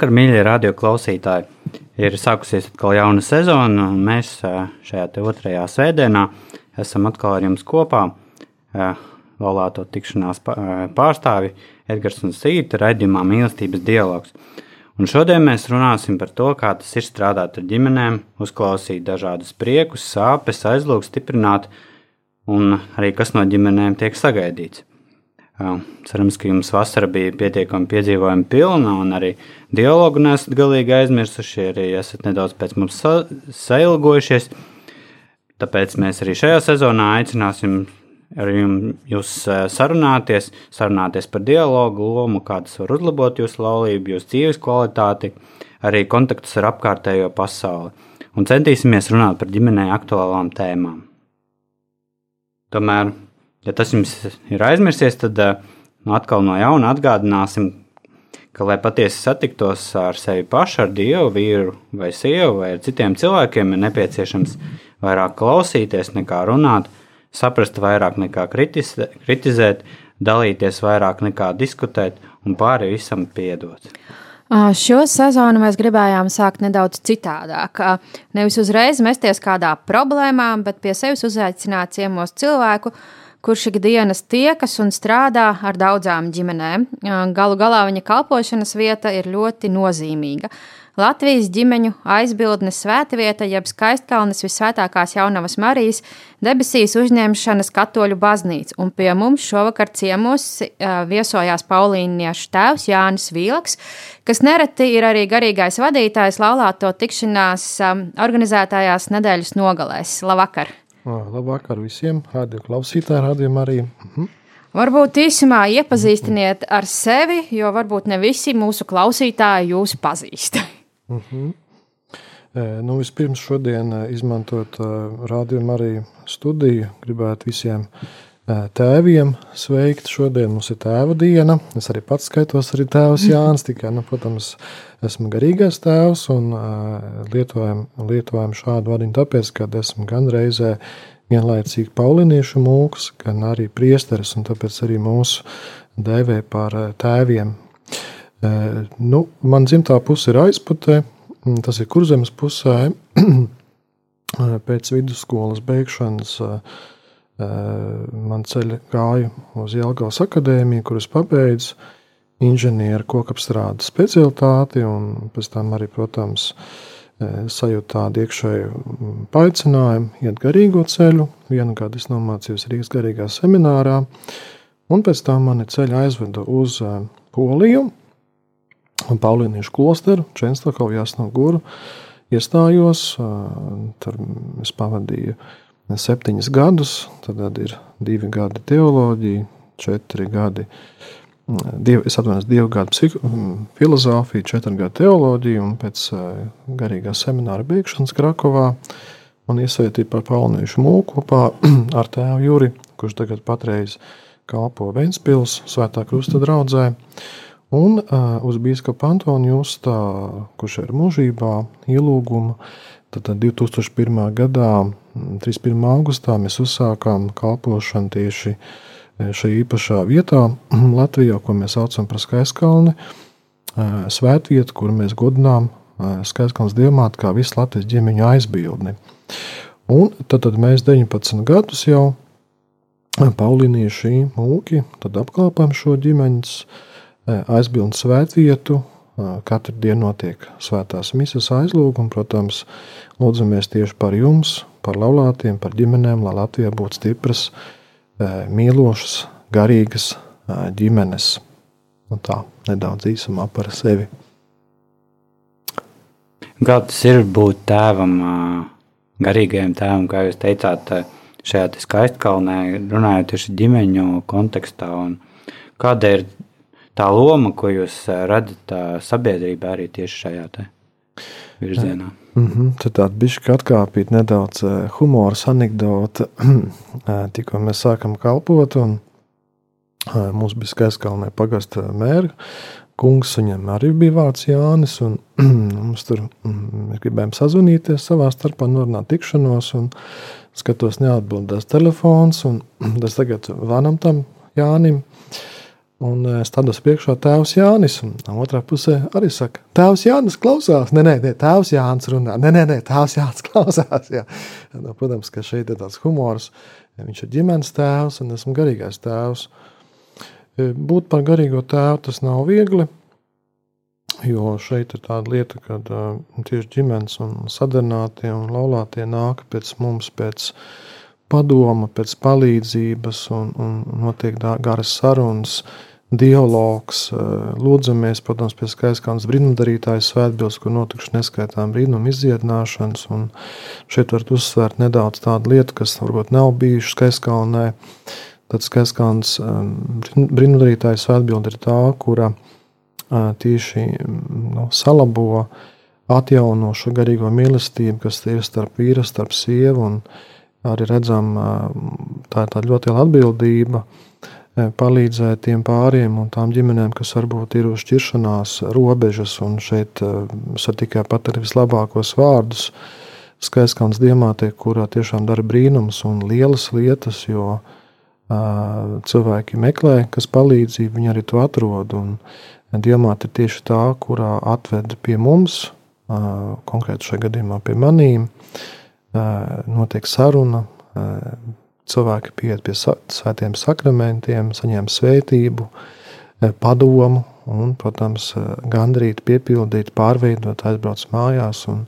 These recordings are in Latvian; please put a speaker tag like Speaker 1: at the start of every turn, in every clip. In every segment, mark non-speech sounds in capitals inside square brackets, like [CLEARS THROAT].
Speaker 1: Vakar, mīļie radio klausītāji, ir sākusies atkal jauna sezona, un mēs šajā otrajā svētdienā esam atkal ar jums kopā. Laulāto tikšanās pārstāvi Edgars un Sīta raidījumā mīlestības dialogs. Un šodien mēs runāsim par to, kā tas ir strādāt ar ģimenēm, uzklausīt dažādus priekus, sāpes, aizlūgt, stiprināt, un arī kas no ģimenēm tiek sagaidīts. Cerams, ka jums vasara bija pietiekami piedzīvojuma pilna, un arī dialogu nesat galīgi aizmirsuši, arī esat nedaudz pēc mums sa sailgojušies. Tāpēc mēs arī šajā sezonā aicināsim ar jums sarunāties, sarunāties par dialogu lomu, kā tas var uzlabot jūsu laulību, jūsu dzīves kvalitāti, arī kontaktus ar apkārtējo pasauli. Un centīsimies runāt par ģimenei aktuālām tēmām. Tomēr ja tas jums ir aizmirsies, tad nu, atkal no jauna atgādināsim, ka, lai patiesi satiktos ar sevi pašu, ar Dievu, vīru vai sievu vai ar citiem cilvēkiem, ir nepieciešams vairāk klausīties nekā runāt, saprast vairāk nekā kritizē, kritizēt, dalīties vairāk nekā diskutēt un pāri visam piedot.
Speaker 2: Šo sezonu mēs gribējām sākt nedaudz citādāk. Nevis uzreiz mesties kādā problēmā, bet pie sevis uzaicināt ciemos cilvēku, kurš ikdienas tiekas un strādā ar daudzām ģimenēm. Galu galā viņa kalpošanas vieta ir ļoti nozīmīga. Latvijas ģimeņu aizbildnes svētvieta, jeb skaistkalnes visvētākās jaunavas Marijas debesīs uzņemšanas katoļu baznīca, un pie mums šovakar ciemos viesojās Paulīniešu tēvs Jānis Vīlaks, kas nereti ir arī garīgais vadītājs laulāto tikšanās organizētājās nedēļas nogalēs. Labvakar!
Speaker 3: Labvakar visiem, radio klausītāji, radio arī. Mhm.
Speaker 2: Varbūt īsumā iepazīstiniet ar sevi, jo varbūt ne visi mūsu klausītāji jūs pazīst.
Speaker 3: Mhm. Nu, vispirms šodien izmantot radio arī studiju, gribētu visiem tēviem sveikt. Šodien mums ir tēva diena. Es arī pats skaitos, arī tēvs Jānis. Tikai, nu, protams, esmu garīgais tēvs un lietojam, lietojam šādu vārdiņu tāpēc, ka esmu gan reizē vienlaicīgi pauliniešu mūks, gan arī priesteris, un tāpēc arī mūsu dēvē par tēviem. Nu, man dzimtā puse ir aizputē, tas ir kurzemes pusē. [CLEARS THROAT] Pēc vidusskolas beigšanas man ceļa gāju uz Jelgavas akadēmiju, kuras pabeidzu inženieru kokapstrādes specialitāti, un pēc tam arī, protams, sajūtu tādu iekšēju paaicinājumu, iet garīgo ceļu. Vienu gadu es nomācījos Rīgas garīgā seminārā, un pēc tam mani ceļi aizveda uz Poliju, un Paulīniešu klosteru, Čenstokovu Jasno Guru. Iestājos, tur es pavadīju septiņus gadus, tad ir divi gadi teoloģija, četri gadi uh, Diev, es atvainojos, divu gadu psiho, filozofiju, četru gadu teoloģiju, un pēc garīgā semināra beigšanas Krakovā man iesaistīja par Palniešu mūku kopā [CLEARS THROAT] ar tēvu Juri, kurš tagad patreiz kalpo Ventspils svētā krusta draudzē. Un uh, uz bīskapa Antoni Justā, kurš ir mūžībā, ielūguma, tad 2001. gadā, 31. augustā, mēs uzsākām kalpošanu tieši uh, šajā īpašā vietā [CLEARS THROAT] Latvijā, ko mēs saucam par Skaiskalni, svētvietu, kur mēs godinām Skaiskalnas dievmāti kā visu Latvijas ģimeņu aizbildni. Un tad, tad mēs 19 gadus jau Paulīnieši mūki, apkalpojam šo ģimeņas aizbildni svētvietu, Katru dienu notiek svētās misijas aizlūguma, protams, lūdzamies tieši par jums, par laulātiem, par ģimenēm, lai Latvijā būtu stipras, mīlošas, garīgas ģimenes. Un nu tā nedaudz īsumā par sevi.
Speaker 1: Kā tas ir būt tēvam, garīgajam tēvam, kā jūs teicāt, šajā te skaistkalnē, runājot tieši ģimeņu kontekstā? Kāda ir tā loma, ko jūs redzat sabiedrībā arī tieši šajā virzienā?
Speaker 3: Mm -hmm. Tad tāda bišķi atkāpīt nedaudz humora anekdote. [CLEARS THROAT] Tikko mēs sākam kalpot, un mums bija skaistkalnē pagasta mēra kungs, viņam arī bija vārds Jānis. Un, [CLEARS THROAT] mums tur mm, mēs gribējām sazvanīties savā starpā, norunāt tikšanos. Skatos, neatbildēs telefons. [CLEARS THROAT] Es tagad vanam tam Jānim. Un es tādos priekšā tēvs Jānis, un otrā pusē arī saka, tēvs Jānis klausās. Nē, nē, nē tēvs Jānis runā. Nē, nē, nē tēvs Jānis [LAUGHS] klausās. Jā. Nu, protams, ka šeit ir tāds humors. Viņš ir ģimenes tēvs un esmu garīgais tēvs. Uh, Būt par garīgo tēvu tas nav viegli, jo šeit ir tāda lieta, ka tieši ģimenes un sadarbinātie un laulātie nāk pēc mums, pēc padoma, pēc palīdzības un, un notiek garas sarunas dialogs, lūdzamies, protams, pie skaistkānas brīnumdarītājas svētbils, kur notikuši neskaitām brīnumu izdziedināšanas, un šeit var uzsvērt nedaudz tādu lietu, kas varbūt nav bijuši skaistkānē, Tad skaistkāns um, brīnumdarītājs atbild ir tā, kura uh, tieši nu, salabo, atjauno šo garīgo mīlestību, kas ir starp vīru, starp sievu. Arī redzam, tā ir tā ļoti liela atbildība palīdzēt tiem pāriem un tām ģimenēm, kas varbūt ir uz šķiršanās robežas, un šeit es tikai pateicu vislabākos vārdus. Skaistkāns diamātē, kurā tiešām dara brīnums un lielas lietas, jo uh, cilvēki meklē, kas palīdzību, viņi arī to atrod. Un diamāta ir tieši tā, kurā atved pie mums, konkrēti šajā gadījumā pie manīm, notiek saruna, cilvēki pieiet pie svētiem sakramentiem, saņem svētību, padomu un, protams, gandrīt, piepildīt, pārveidot, aizbrauc mājās un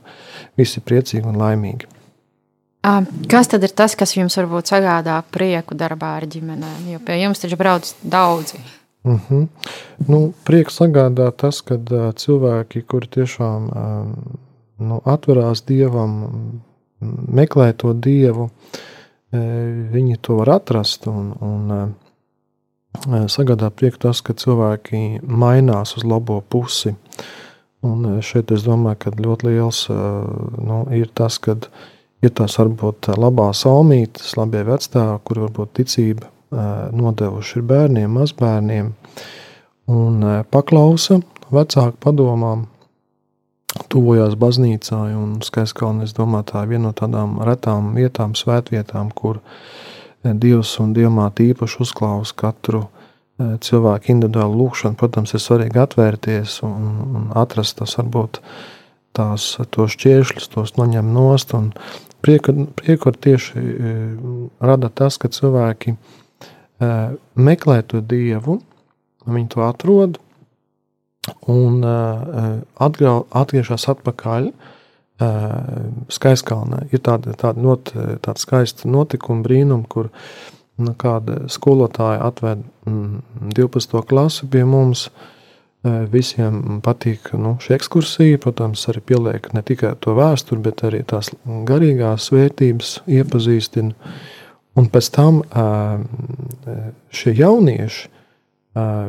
Speaker 3: visi priecīgi un laimīgi.
Speaker 2: Kas tad ir tas, kas jums varbūt sagādā prieku darbā ar ģimenēm? Jo pie jums taču brauc daudzi.
Speaker 3: Uh mhm. -huh. nu, prieks sagādā tas, ka uh, cilvēki, kuri tiešām nu, atverās dievam, meklē to dievu, uh, viņi to var atrast. Un, un, sagādā prieku tas, ka cilvēki mainās uz labo pusi. Un šeit es domāju, ka ļoti liels nu, ir tas, ka ir tās varbūt labās almītes, labie vecāki, kuri varbūt ticību nodevuši bērniem, mazbērniem, un paklausa vecāku padomām, tuvojās baznīcā. Skaistkalni, es domāju, tā ir viena no tādām retām vietām, svētvietām, kur Dievs un Dievmāte īpaši uzklausa katru cilvēku individuālu lūgšanu. Protams, ir svarīgi atvērties un, un atrast tas varbūt tās, šķēršļus, tos noņem nost Prieku, prieku tieši e, rada tas, ka cilvēki e, meklē to dievu, viņi to atrod un e, atgriežas atpakaļ. Skaiskalnē ir tāda, tāda, not, tāda skaista notikuma brīnuma, kur nu, kāda skolotāja atved 12. klasi pie mums. Uh, Visiem patīk nu, šī ekskursija. Protams, arī pieliek ne tikai to vēsturi, bet arī tās garīgās vērtības iepazīstina. Un pēc tam šie jaunieši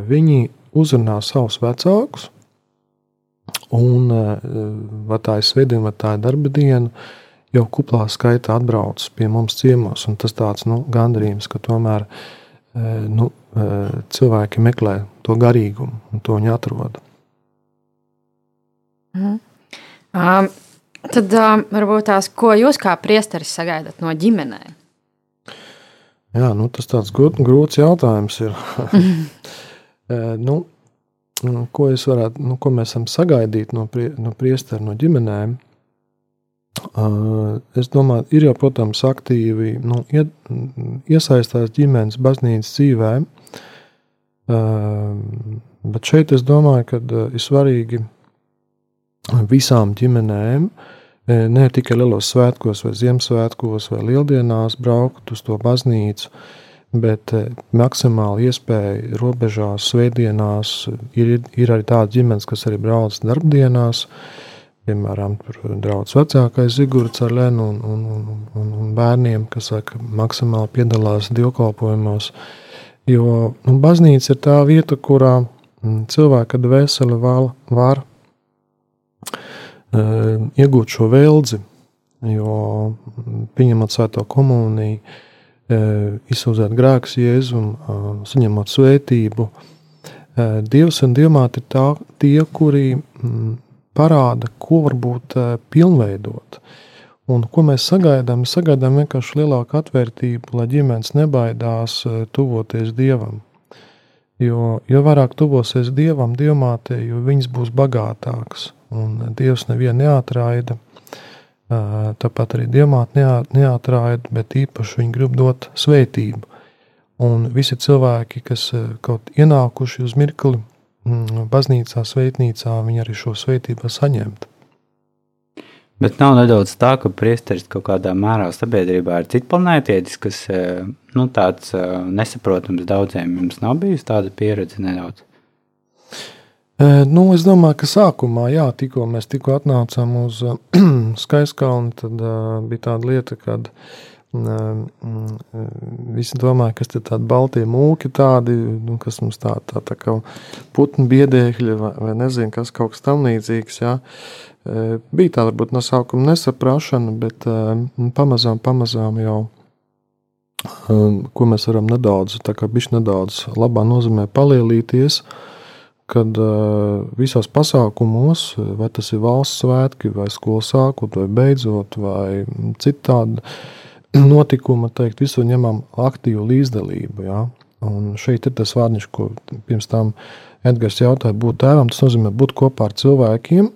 Speaker 3: viņi uzrunā savus vecākus. Un vai tā ir svētdiena, vai tā ir darba diena, jau kuplā skaitā atbrauc pie mums ciemos. Tas tāds nu, gandarījums, ka tomēr nu, cilvēki meklē to garīgumu, un to viņi atrod.
Speaker 2: Mm. Um, tad um, varbūt tās, ko jūs kā priesteris sagaidat no ģimenēm?
Speaker 3: Jā, nu, tas tāds grūts jautājums ir. [LAUGHS] nu, ko, varētu, nu, ko mēs varam sagaidīt no, prie, no priestera, no ģimenēm? Uh, es domāju, ir jau, protams, aktīvi nu, iesaistās ģimenes baznīcas dzīvēm. Ehm, bet šeit es domāju, ka eh, ir svarīgi visām ģimenēm, eh, ne tikai lielos svētkos, vai Ziemassvētkos, vai Lieldienās braukt uz to baznīcu, bet eh, maksimāli iespēja robežās, svētdienās. Ir, ir arī tādas ģimenes, kas arī brauc darbdienās, piemēram, draugs vecākais Zigorts ar Lenu un, un, un, un, un bērniem, kas saka, maksimāli piedalās dievkalpojumos. Jo nu, baznīca ir tā vieta, kurā mm, cilvēka dvēsele var, var uh, iegūt šo vēldzi, jo mm, pieņemot svēto komuniju, izsūdzēt grēkus Jēzum, uh, saņemot svētību, Dievs un Dievmāte ir tā, tie, kuri mm, parāda, ko varbūt pilnveidot. Un ko mēs sagaidām? Mēs sagaidām vienkārši lielāku atvērtību, lai ģimenes nebaidās tuvoties Dievam. Jo, jo vairāk tuvosies Dievam, Dievmātei, jo viņas būs bagātākas. Un Dievs nevienu neatraida. Tāpat arī Dievmāte neatraida, bet īpaši viņa grib dot svētību. Un visi cilvēki, kas kaut ienākuši uz mirkli Mm, baznīcā, svētnīcā, viņi arī šo svētību saņemt.
Speaker 1: Bet nav nedaudz tā, ka priesteris kaut kādā mērā sabiedrībā ir citplanētietis, kas nu, tāds nesaprotams daudziem. Jums nav bijusi tāda pieredze nedaudz?
Speaker 3: Nu, es domāju, ka sākumā, jā, tikko mēs tikko atnācām uz [CLEARS THROAT] Skaiskalni, tad uh, bija tāda lieta, kad uh, Visi domā, kas ir tādi balti mūki, tādi, nu, kas mums tā, tā, tā kā putnu biedēkļi vai, vai nezinu, kas kaut kas tam līdzīgs. Jā. Bija tā varbūt no sākuma nesaprašana, bet pamazām, pamazām jau, ko mēs varam nedaudz, tā kā bišķi nedaudz labā nozīmē palielīties, kad visos pasākumos, vai tas ir valsts svētki, vai skolas sākot, vai beidzot, vai citādi, [CLEARS THROAT] notikuma, teikt, visur ņemam aktīvu līdzdalību. Ja? Un šeit ir tas vārdiņš, ko pirms tam Edgars jautāja, būt tēvam. Tas nozīmē būt kopā ar cilvēkiem,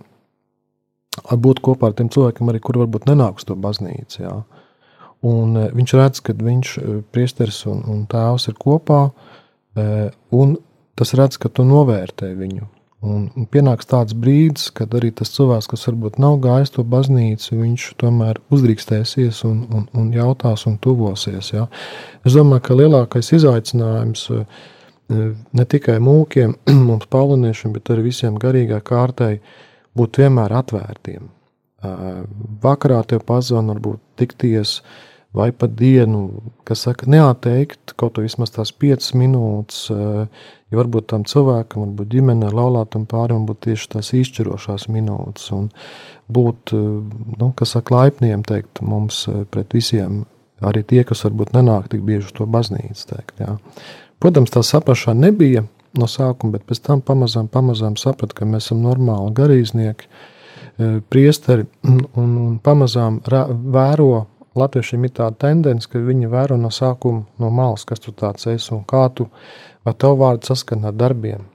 Speaker 3: būt kopā ar tiem cilvēkiem, arī kur varbūt nenāk uz to baznīcu. Ja? Un viņš redz, ka viņš, priesteris un, un tēvs ir kopā, un tas redz, ka tu novērtē viņu. Un, un pienāks tāds brīdis, kad arī tas cilvēks, kas varbūt nav gājis to baznīcu, viņš tomēr uzdrīkstēsies un, un, un jautās un tuvosies. Ja? Es domāju, ka lielākais izaicinājums eh, ne tikai mūkiem, [CLEARS THROAT] mums paliniešiem, bet arī visiem garīgā kārtai būt vienmēr atvērtiem. Eh, vakarā tev pazvan, varbūt tikties, vai pat dienu, kas saka, neatteikt kaut ko vismaz tās piecas minūtes, eh, Jo varbūt tam cilvēkam, varbūt ģimenei, laulātam pārim būtu tieši tās izšķirošās minūtes. Un būt, nu, kas saka, laipniem teikt mums eh, pret visiem, arī tie, kas varbūt nenāk tik bieži uz to baznīcu. Teikt, jā. Protams, tā saprašana nebija no sākuma, bet pēc tam pamazām, pamazām sapratu, ka mēs esam normāli garīdznieki, eh, priesteri [CLEARS THROAT] un, un pamazām vēro. Latviešiem ir tāda tendence, ka viņi vēro no sākuma no malas, kas tu tāds esi un kā tu vai tavu vārdu saskana ar darbiem.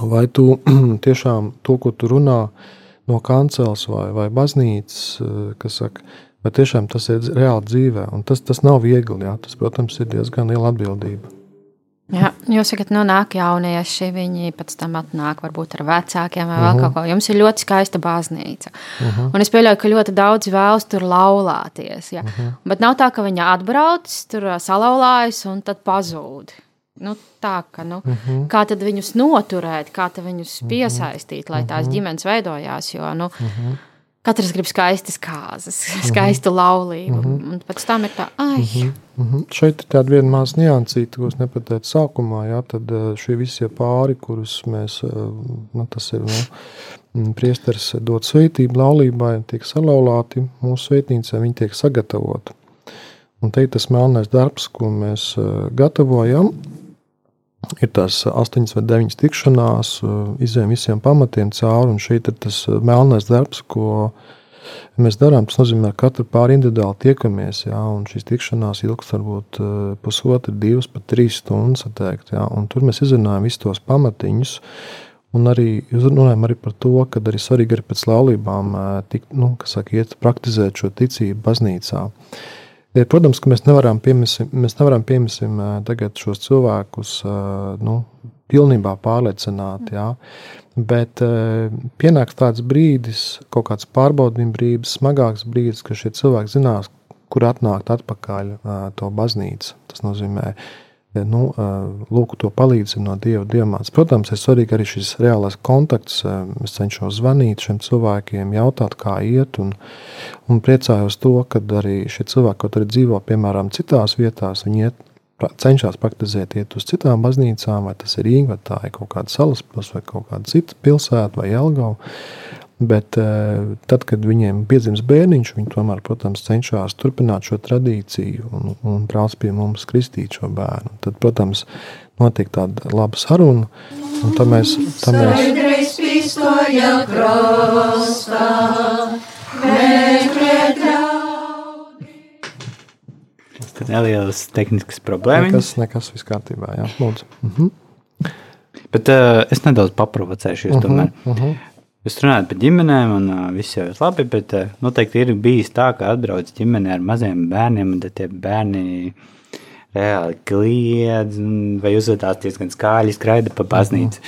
Speaker 3: Vai tu [CLEARS THROAT] tiešām to, ko tu runā no kancels vai, vai baznīcas, eh, kas saka, vai tiešām tas ir reāli dzīvē. Un tas, tas nav viegli, jā. tas, protams, ir diezgan liela atbildība.
Speaker 2: Jā, jūs sakat, nu nāk jaunieši, viņi pēc tam atnāk varbūt ar vecākiem vai vēl uh -huh. kaut ko. Jums ir ļoti skaista baznīca. Uh -huh. Un es pieļauju, ka ļoti daudz vēlas tur laulāties. Ja? Uh -huh. Bet nav tā, ka viņi atbrauc, tur salauzājas un tad pazūd. Nu, tā, ka, nu, uh mhm. -huh. kā tad viņus noturēt, kā viņus mhm. piesaistīt, lai tās mhm. ģimenes veidojās. Jo nu, uh -huh. Katrs grib skaistas kārtas, [LAUGHS] skaistu laulību. Uh -huh. Un pēc tam ir tā, ah, uh -huh.
Speaker 3: uh -huh. šeit ir tāda viena maza niansīta, ko es nepateicu sākumā. Jā, tad eh, šie visi pāri, kurus mēs, eh, nu, tas ir. Nu, Priesteris dod svētību laulībai, tiek salauzti mūsu svētnīcā, viņi tiek sagatavoti. Un te ir tas melnais darbs, ko mēs eh, gatavojam ir tās astoņas vai deviņas tikšanās, izējām visiem pamatiem cauri. Šeit ir tas melnais darbs, ko mēs darām. Tas nozīmē, ka katru pāri individuāli tiekamies. Jā, šīs tikšanās ilgs varbūt pusotru, divas, pat trīs stundas. Teikt, jā, tur mēs izrunājam visus tos pamatiņus. Un arī runājam arī par to, ka arī svarīgi ir pēc laulībām tik, nu, saka, iet praktizēt šo ticību baznīcā. Uh, Protams, ka mēs nevaram piemēsim, mēs nevaram piemēsim tagad šos cilvēkus nu, pilnībā pārliecināt. Jā. Bet pienāks tāds brīdis, kaut kāds pārbaudījuma brīdis, smagāks brīdis, ka šie cilvēki zinās, kur atnākt atpakaļ to baznīcu. Tas nozīmē, nu, lūk, to palīdzību no Dieva diamāts. Protams, ir svarīgi arī šis reālais kontakts. Es cenšos zvanīt šiem cilvēkiem, jautāt, kā iet, un, un priecājos to, ka arī šie cilvēki, kaut arī dzīvo, piemēram, citās vietās, viņi iet, cenšas praktizēt, iet uz citām baznīcām, vai tas ir Rīga, vai tā ir kaut kāda salaspils, vai kaut kāda cita pilsēta, vai Jelgava. Bet uh, tad, kad viņiem piedzimst bērniņš, viņi tomēr, protams, cenšas turpināt šo tradīciju un, un brauc pie mums kristīt šo bērnu. Tad, protams, notiek tāda laba saruna. Un tad mēs tam mēs.
Speaker 1: Tas ir nelielas tehniskas problēmas.
Speaker 3: Nekas, nekas viss kārtībā, jā, lūdzu. Mhm.
Speaker 1: Bet uh, es nedaudz paprovocēšu jūs
Speaker 3: Mhm,
Speaker 1: tomēr.
Speaker 3: mhm.
Speaker 1: Jūs runājat par ģimenēm, un uh, viss jau ir labi, bet uh, noteikti ir bijis tā, ka atbrauc ģimene ar maziem bērniem, un tad tie bērni reāli kliedz, un- vai uzvedās diezgan skaļi, skraida pa baznīcu.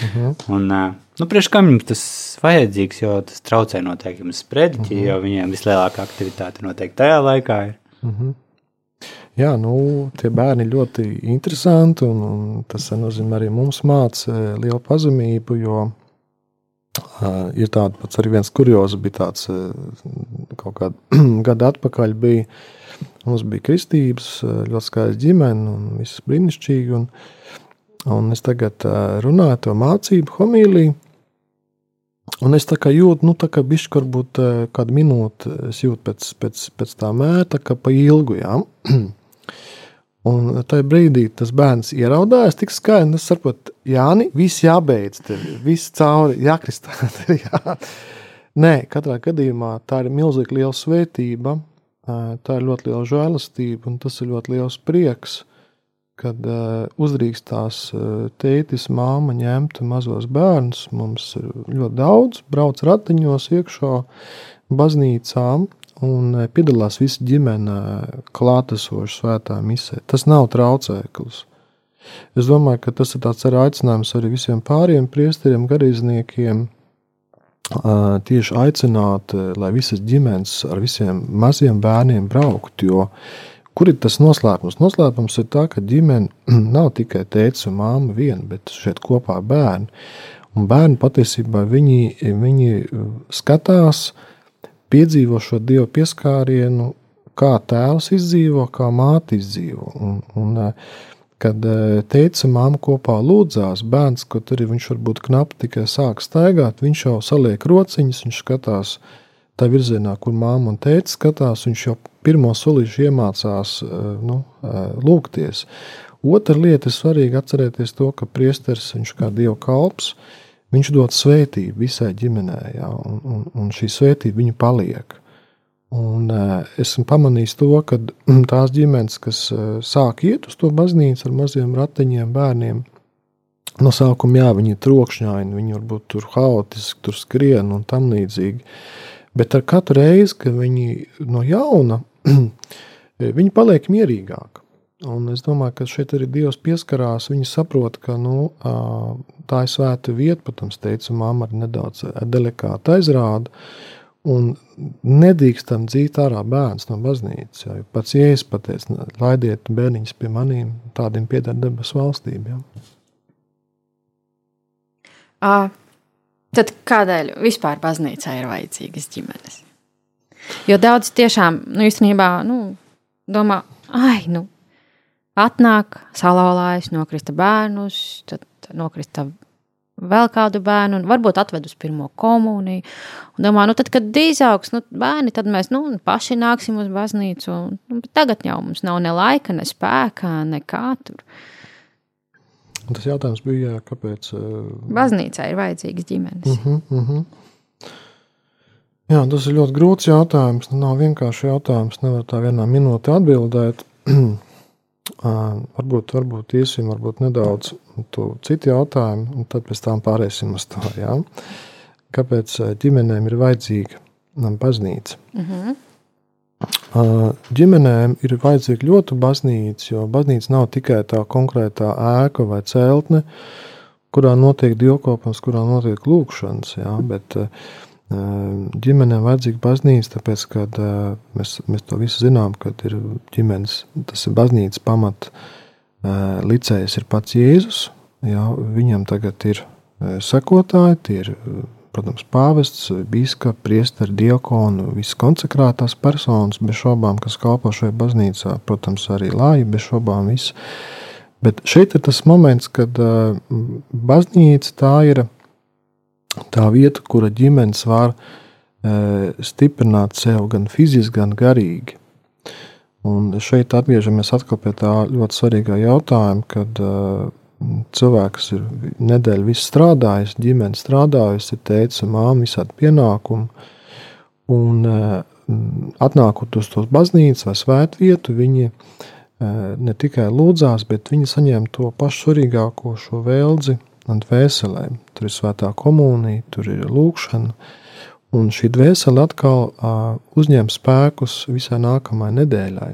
Speaker 1: Un, uh, nu, priekš kam jums tas vajadzīgs, jo tas traucē noteikti jums sprediķi, jo viņiem vislielākā aktivitāte noteikti tajā laikā ir.
Speaker 3: Jā, nu, tie bērni ļoti interesanti, un, un tas nozīmē arī mums māca lielu pazemību, jo uh, ir tāda pats arī viens kurjos, bija tāds uh, kaut kāda [CLEARS THROAT] gada atpakaļ bija, mums bija kristības, ļoti skaista ģimene un viss brīnišķīgi, un, un es tagad uh, runāju to mācību homīliju, Un es tā kā jūtu, nu, tā kā bišķi, varbūt kādu minūti es jūtu pēc, pēc, pēc tā mēta, ka pa ilgu, jā. [CLEARS THROAT] Un tajā brīdī tas bērns ieraudājās tik skaļi, un es saprotu, Jāni, viss jābeidz, tev, viss cauri, jākristā. [LAUGHS] tev Jā. Nē, katrā gadījumā tā ir milzīgi liela svētība, tā ir ļoti liela žēlastība, un tas ir ļoti liels prieks, kad uzdrīkstās tētis, māma ņemt mazos bērnus. Mums ir ļoti daudz, brauc ratiņos iekšā baznīcām un uh, piedalās visa ģimene klātesoši svētā misē. Tas nav traucēklis. Es domāju, ka tas ir tāds arī aicinājums arī visiem pāriem priesteriem, garīdzniekiem, uh, tieši aicināt, uh, lai visas ģimenes ar visiem maziem bērniem brauktu, jo Kur ir tas noslēpums? Noslēpums ir tā, ka ģimene [CLEARS THROAT] nav tikai tēvs un māma viena, bet šeit kopā bērni. Un bērni patiesībā viņi, viņi skatās, piedzīvo šo dievu pieskārienu, kā tēvs izdzīvo, kā māte izdzīvo. Un, un, kad teica, māma kopā lūdzās, bērns, kaut arī viņš varbūt knapi tikai sāk staigāt, viņš jau saliek rociņas, viņš skatās tā virzienā, kur māma un tēta skatās, viņš jau pirmo solīšu iemācās nu, lūgties. Otra lieta ir svarīgi atcerēties to, ka priesteris, viņš kā dieva kalps, viņš dod svētību visai ģimenei, ja, un, un, un šī svētība viņa paliek. Un, uh, esmu pamanījis to, ka [CLEARS THROAT] tās ģimenes, kas uh, sāk iet uz to baznīcu ar maziem ratiņiem, bērniem, no sākuma jā, viņi ir trokšņaini, viņi varbūt tur haotiski, tur skrien un tam līdzīgi. Bet ar katru reizi, kad viņi no jauna, [CLEARS THROAT] viņi paliek mierīgāki. Un es domāju, ka šeit arī Dievs pieskarās. Viņi saprot, ka nu, tā ir svēta vieta, protams, teica, māma ir nedaudz delikāta aizrāda. Un nedrīkstam dzīt ārā bērns no baznīcas. Ja pats jēzus pateica, laidiet bērniņus pie maniem, tādiem pieder debesu valstīm. Ja.
Speaker 2: Tad kādēļ vispār baznīcā ir vajadzīgas ģimenes? Jo daudz tiešām, nu, īstenībā, nu, domā, ai, nu, atnāk, salauzājas, nokrista bērnus, tad nokrista vēl kādu bērnu, un varbūt atved uz pirmo komuniju. Un domā, nu, tad, kad izaugs nu, bērni, tad mēs nu, paši nāksim uz baznīcu. Un, nu, tagad jau mums nav ne laika, ne spēka, nekā tur.
Speaker 3: Un tas jautājums bija, kāpēc.
Speaker 2: Baznīcā ir vajadzīgas ģimenes.
Speaker 3: Uh -huh, uh -huh. Jā, tas ir ļoti grūts jautājums. Nu, nav vienkārši jautājums. Nevar tā vienā minūtē atbildēt. [CLEARS THROAT] varbūt, varbūt iesim varbūt nedaudz to citu jautājumu, un tad pēc tam pāriesim uz to. Jā. Kāpēc ģimenēm ir vajadzīga baznīca? Uh -huh. Ģimenēm ir vajadzīga ļoti baznīca, jo baznīca nav tikai tā konkrētā ēka vai celtne, kurā notiek dievkalpojums, kurā notiek lūkšanas. Jā, bet ģimenēm vajadzīga baznīca, tāpēc, ka mēs, mēs to visu zinām, kad ir ģimenes, tas ir baznīcas pamat licējs ir pats Jēzus. Jā, viņam tagad ir sekotāji, tie ir, protams, pāvests, biskups, priesteri, diakoni, visas konsekrētās personas, bez šaubām, kas kalpo šajā baznīcā, protams, arī lāji, bez šaubām viss. Bet šeit ir tas moments, kad baznīca tā ir tā vieta, kura ģimenes var stiprināt sev gan fiziski, gan garīgi. Un šeit atgriežamies atkal pie tā ļoti svarīgā jautājuma, kad uh, cilvēks ir nedēļu visu strādājis, ģimene strādājusi, teica, māma, visādi pienākumi. Un uh, atnākot uz to baznīcu vai svētvietu, viņi uh, ne tikai lūdzās, bet viņi saņēma to pašu svarīgāko šo vēlzi un dvēselēm. Tur ir svētā komunija, tur ir lūkšana. Un šī dvēsele atkal uh, uzņem spēkus visai nākamajai nedēļai.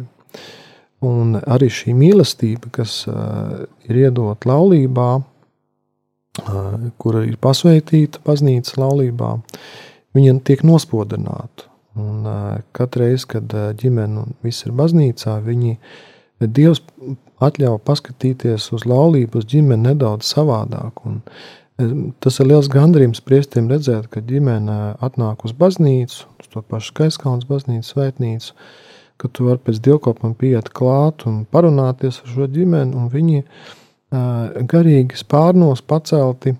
Speaker 3: Un arī šī mīlestība, kas uh, ir iedota laulībā, uh, kura ir pasveitīta baznīcas laulībā, viņa tiek nospodināta. Un, uh, katru reizi, kad ģimene un viss ir baznīcā, viņi Dievs atļauj paskatīties uz laulību, uz ģimeni nedaudz savādāk. Un tas ir liels gandarījums priestiem redzēt, ka ģimene atnāk uz baznīcu, uz to pašu Skaiskalnas baznīcu, svētnīcu, ka tu vari pēc dievkalpojuma pieiet klāt un parunāties ar šo ģimeni, un viņi garīgi spārnos pacelti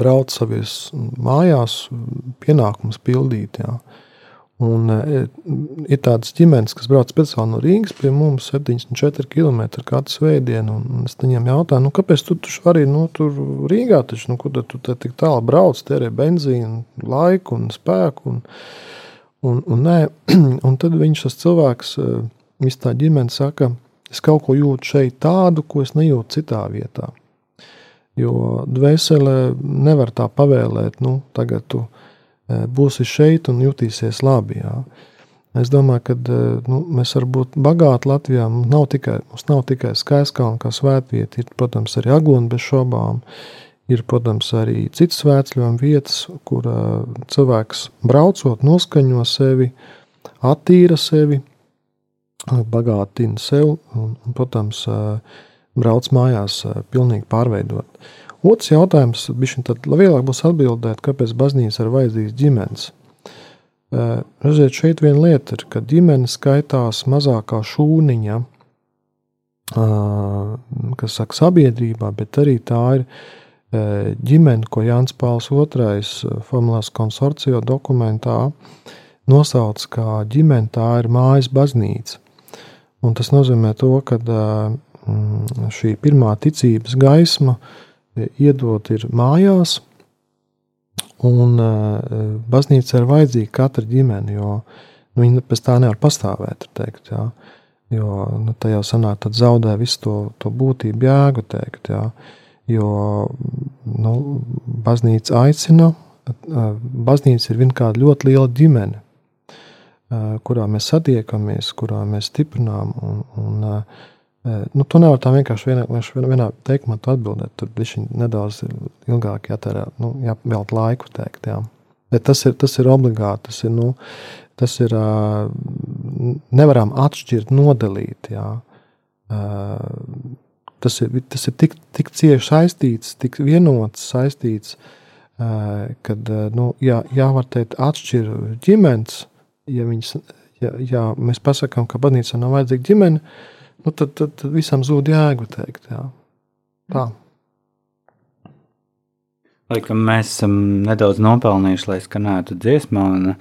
Speaker 3: brauc savās mājās, pienākumus pildīt. Jā. Un, e, ir tādas ģimenes, kas brauc speciāli no Rīgas pie mums, 74 km katru svētdienu. Es viņiem jautāju, nu, kāpēc tu tur vari nu, tur Rīgā, taču, nu, kur tu tik tālu brauc, tērē benzīnu, laiku un spēku. Un, un, un, nē, [CLEARS THROAT] un tad viņš tas cilvēks, e, viss tā ģimene saka, es kaut ko jūtu šeit tādu, ko es nejūtu citā vietā. Jo dvēsele nevar tā pavēlēt, nu, tagad tu esi būsi šeit un jutīsies labi. Jā. Es domāju, ka nu, mēs varam būt bagāti Latvijā. Mums nav tikai, mums nav tikai skaistkalna kā svētvieta, ir, protams, arī aglona bez šaubām. Ir, protams, arī citas svētceļojuma vietas, kur uh, cilvēks braucot, noskaņo sevi, attīra sevi, bagātina sevi un, protams, brauc mājās, pilnīgi pārveidot. Otrs jautājums, tad vēlāk būs atbildēt, kāpēc baznīca ir vajadzīgs ģimenes. Redziet, šeit viena lieta ir, ka ģimene skaitās mazākā šūniņa, kas saka sabiedrībā, bet arī tā ir ģimene, ko Jānis Pāls II formulās konsorcio dokumentā nosauc kā ģimene, tā ir mājas baznīca. Un tas nozīmē to, ka šī pirmā ticības gaisma uh, iedot ir mājās, un baznīca ir vajadzīga katra ģimene, jo nu, viņi pēc tā nevar pastāvēt. Teikt, jā. Jo nu, tā jau sanāk, tad zaudē visu to, to būtību, jēgu teikt. Jā. Jo nu, baznīca aicina, baznīca ir viena kāda ļoti liela ģimene, kurā mēs satiekamies, kurā mēs stiprinām. Un, un, Nu, tu nevari tā vienkārši vienā, vienā teikumā atbildēt. Tur bija nedaudz ilgāk jātērē, nu, jāvēlta laiku teikt. Jā. Bet tas ir, tas ir obligāti. Tas ir, nu, tas ir nevaram atšķirt, nodalīt. Jā. Tas ir, tas ir tik, tik cieši saistīts, tik vienots saistīts, kad nu, jā, jāvar teikt, atšķir ģimenes. Ja, viņas, ja, ja mēs pasakām, ka baznīca nav vajadzīga ģimene, nu, tad, tad, tad visam zūd jēga teikt. Jā. Tā.
Speaker 1: Laikam mēs esam nedaudz nopelnījuši, lai skanētu dziesmā, un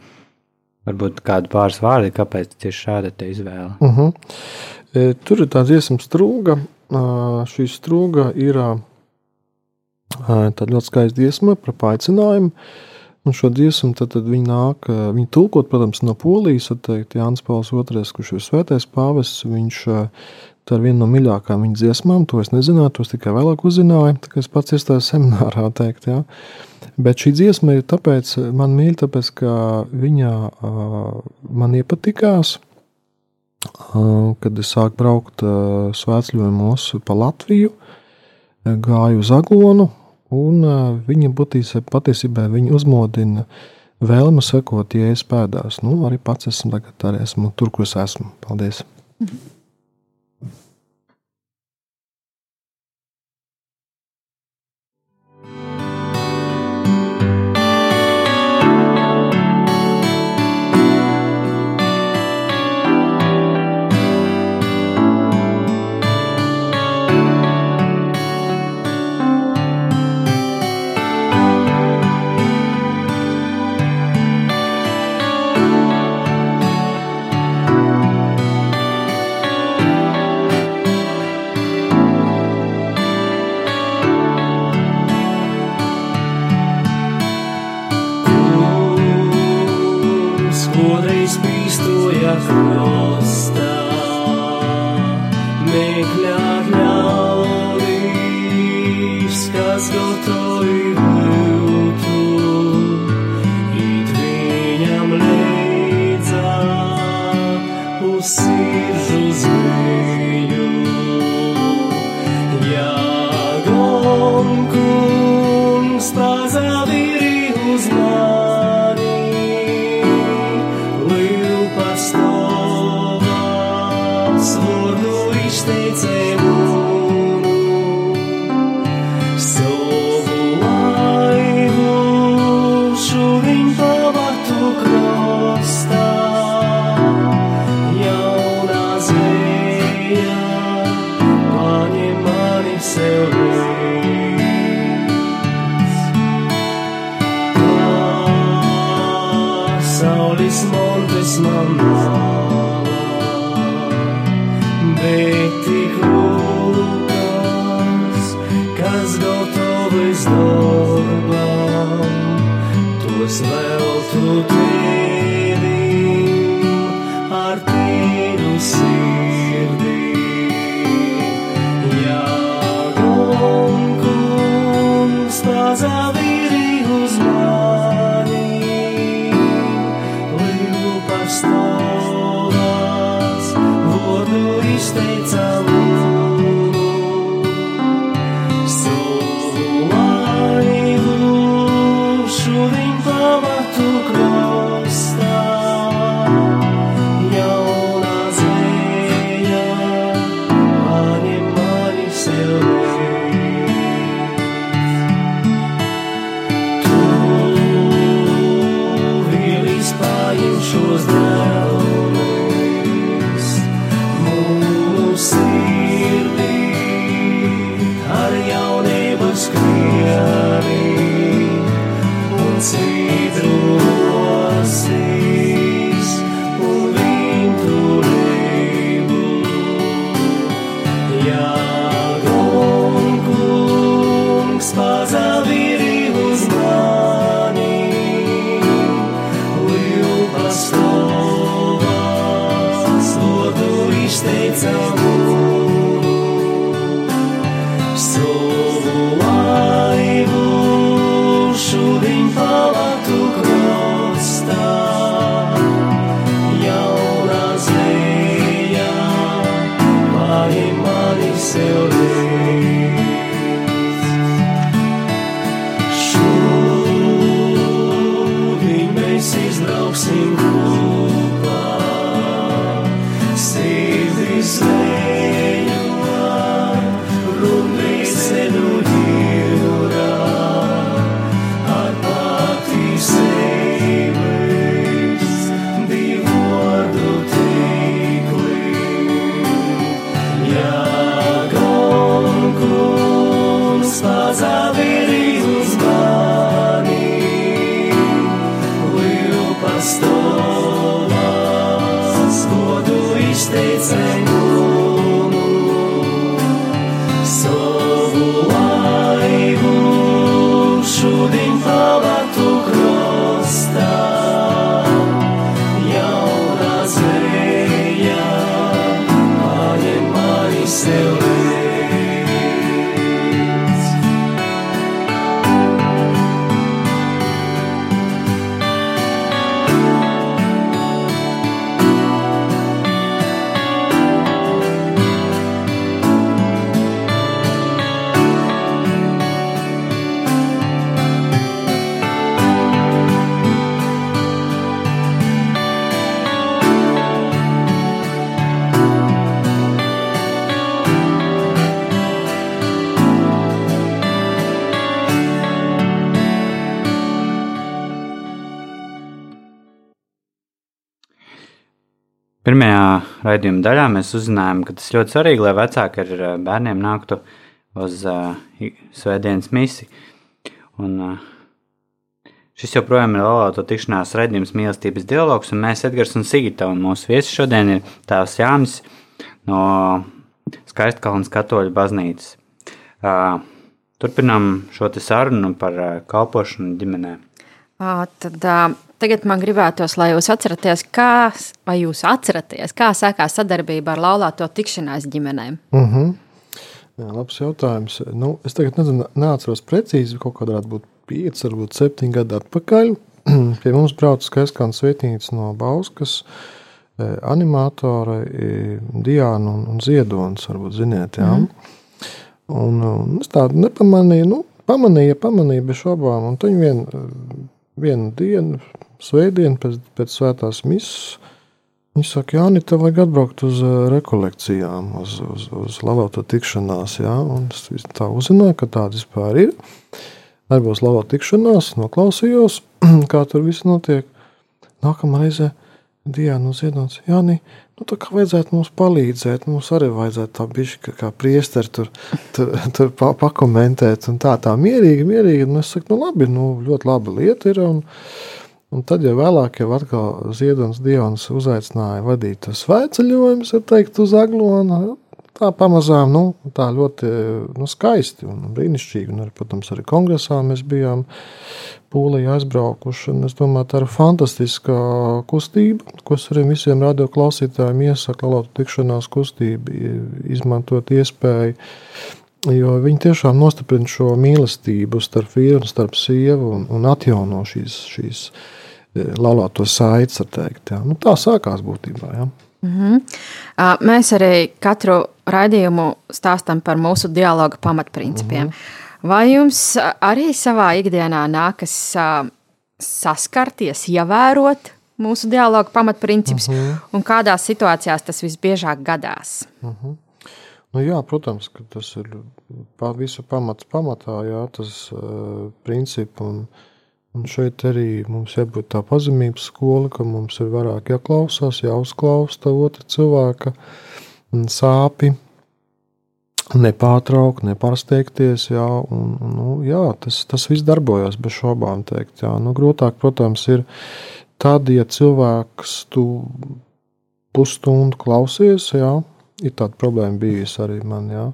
Speaker 1: varbūt kādu pāris vārdi, kāpēc tieši šāda izvēle.
Speaker 3: Uh -huh. e, tur ir tā dziesma strūga. Šī strūga ir tāda ļoti skaista dziesma par paaicinājumu. Un šo dziesmu tad, tad viņi nāk, viņi tulkot, protams, no polijas, teikt, Jānis Pauls II, kurš ir svētais pāvests, viņš tā ir viena no mīļākajām viņa dziesmām, to es nezināju, to es tikai vēlāk uzzināju, tā kā es pats iestājos [LAUGHS] seminārā, teikt, jā. Bet šī dziesma ir tāpēc, man mīļa, tāpēc, ka viņa man iepatikās, kad es sāku braukt svētceļojumos pa Latviju, gāju uz Aglonu, Un viņa būtībā patiesībā viņa uzmodina vēlmu sekot jēzus pēdās. Nu, arī pats esmu tagad arī esmu tur, kur es esmu. Paldies! Mhm.
Speaker 1: raidījuma daļā mēs uzzinājām, ka tas ļoti svarīgi, lai vecāki ar eh, bērniem nāktu uz uh, svētdienas misiju. Un, uh, šis joprojām ir laulāto tikšanās raidījums mīlestības dialogs, un mēs Edgars un Sigita, un mūsu viesi šodien ir tēvs Jānis no Skaistkalnas katoļu baznīcas. Uh, turpinām šo sarunu par uh, kalpošanu ģimenē.
Speaker 2: Uh, tad uh, Tagad man gribētos, lai jūs atceraties, kā, vai jūs atceraties, kā sākās sadarbība ar laulāto tikšanās ģimenēm?
Speaker 3: Uh -huh. Jā, labs jautājums. Nu, es tagad nezinu, neatceros precīzi, kaut kādā varētu būt 5, varbūt 7 gadu atpakaļ. [CLEARS THROAT] Pie mums brauca skaistkāns vietnīca no Bauskas e, animatori e, Diana un, un Ziedonis, varbūt ziniet, jā. Mm. Un, e, un es tādu nepamanīju, nu, pamanīja, pamanīja bez šobām, un viņi vien, vienu dienu svētdienu pēc, pēc svētās misas, Viņš saka, Jāni, tev vajag atbraukt uz uh, rekolekcijām, uz, uz, uz lavāto tikšanās. Jā? Un es tā uzzināju, ka tāda vispār ir. Arī būs lavāta tikšanās, noklausījos, [CLEARS THROAT] kā tur viss notiek. Nākamā reize Diana Ziedonis, Jāni, nu tā kā vajadzētu mums palīdzēt, mums arī vajadzētu tā bišķi kā priesteri tur, tur, [LAUGHS] tur pa, pakomentēt un tā, tā mierīgi, mierīgi. Un es saku, nu labi, nu ļoti laba lieta ir. Un, Un tad, ja vēlāk jau atkal Ziedonis Dievs uzaicināja vadīt svētceļojumus, ir teikt, uz Aglonu, tā pamazām, nu, tā ļoti nu, skaisti un brīnišķīgi. Un arī, protams, arī kongresā mēs bijām Polijā aizbraukuši. Es domāju, tā ir fantastiska kustība, ko es arī visiem radioklausītājiem iesaku, lautu tikšanās kustību, izmantot iespēju. Jo viņi tiešām nostiprina šo mīlestību starp vīru un starp sievu un, un atjauno šīs, šīs laulāto saites, teikt. Jā. Nu, tā sākās būtībā. Jā.
Speaker 2: Mm -hmm. Mēs arī katru raidījumu stāstām par mūsu dialogu pamatprincipiem. Mm -hmm. Vai jums arī savā ikdienā nākas saskarties, ievērot mūsu dialogu pamatprincipus, mm -hmm. un kādās situācijās tas visbiežāk gadās?
Speaker 3: Mm -hmm. Nu, jā, protams, ka tas ir visu pamats pamatā, jā, tas uh, princips. Un šeit arī mums jābūt tā pazemības skola, ka mums ir vairāk jāklausās, jāuzklausa otra cilvēka sāpi, nepārtraukt, nepārsteigties. Jā, un, nu, jā, tas, tas viss darbojas bez šaubām. Teikt, jā. nu, grūtāk, protams, ir tad, ja cilvēks tu pusstundu klausies, jā, ir tāda problēma bijusi arī man. Jā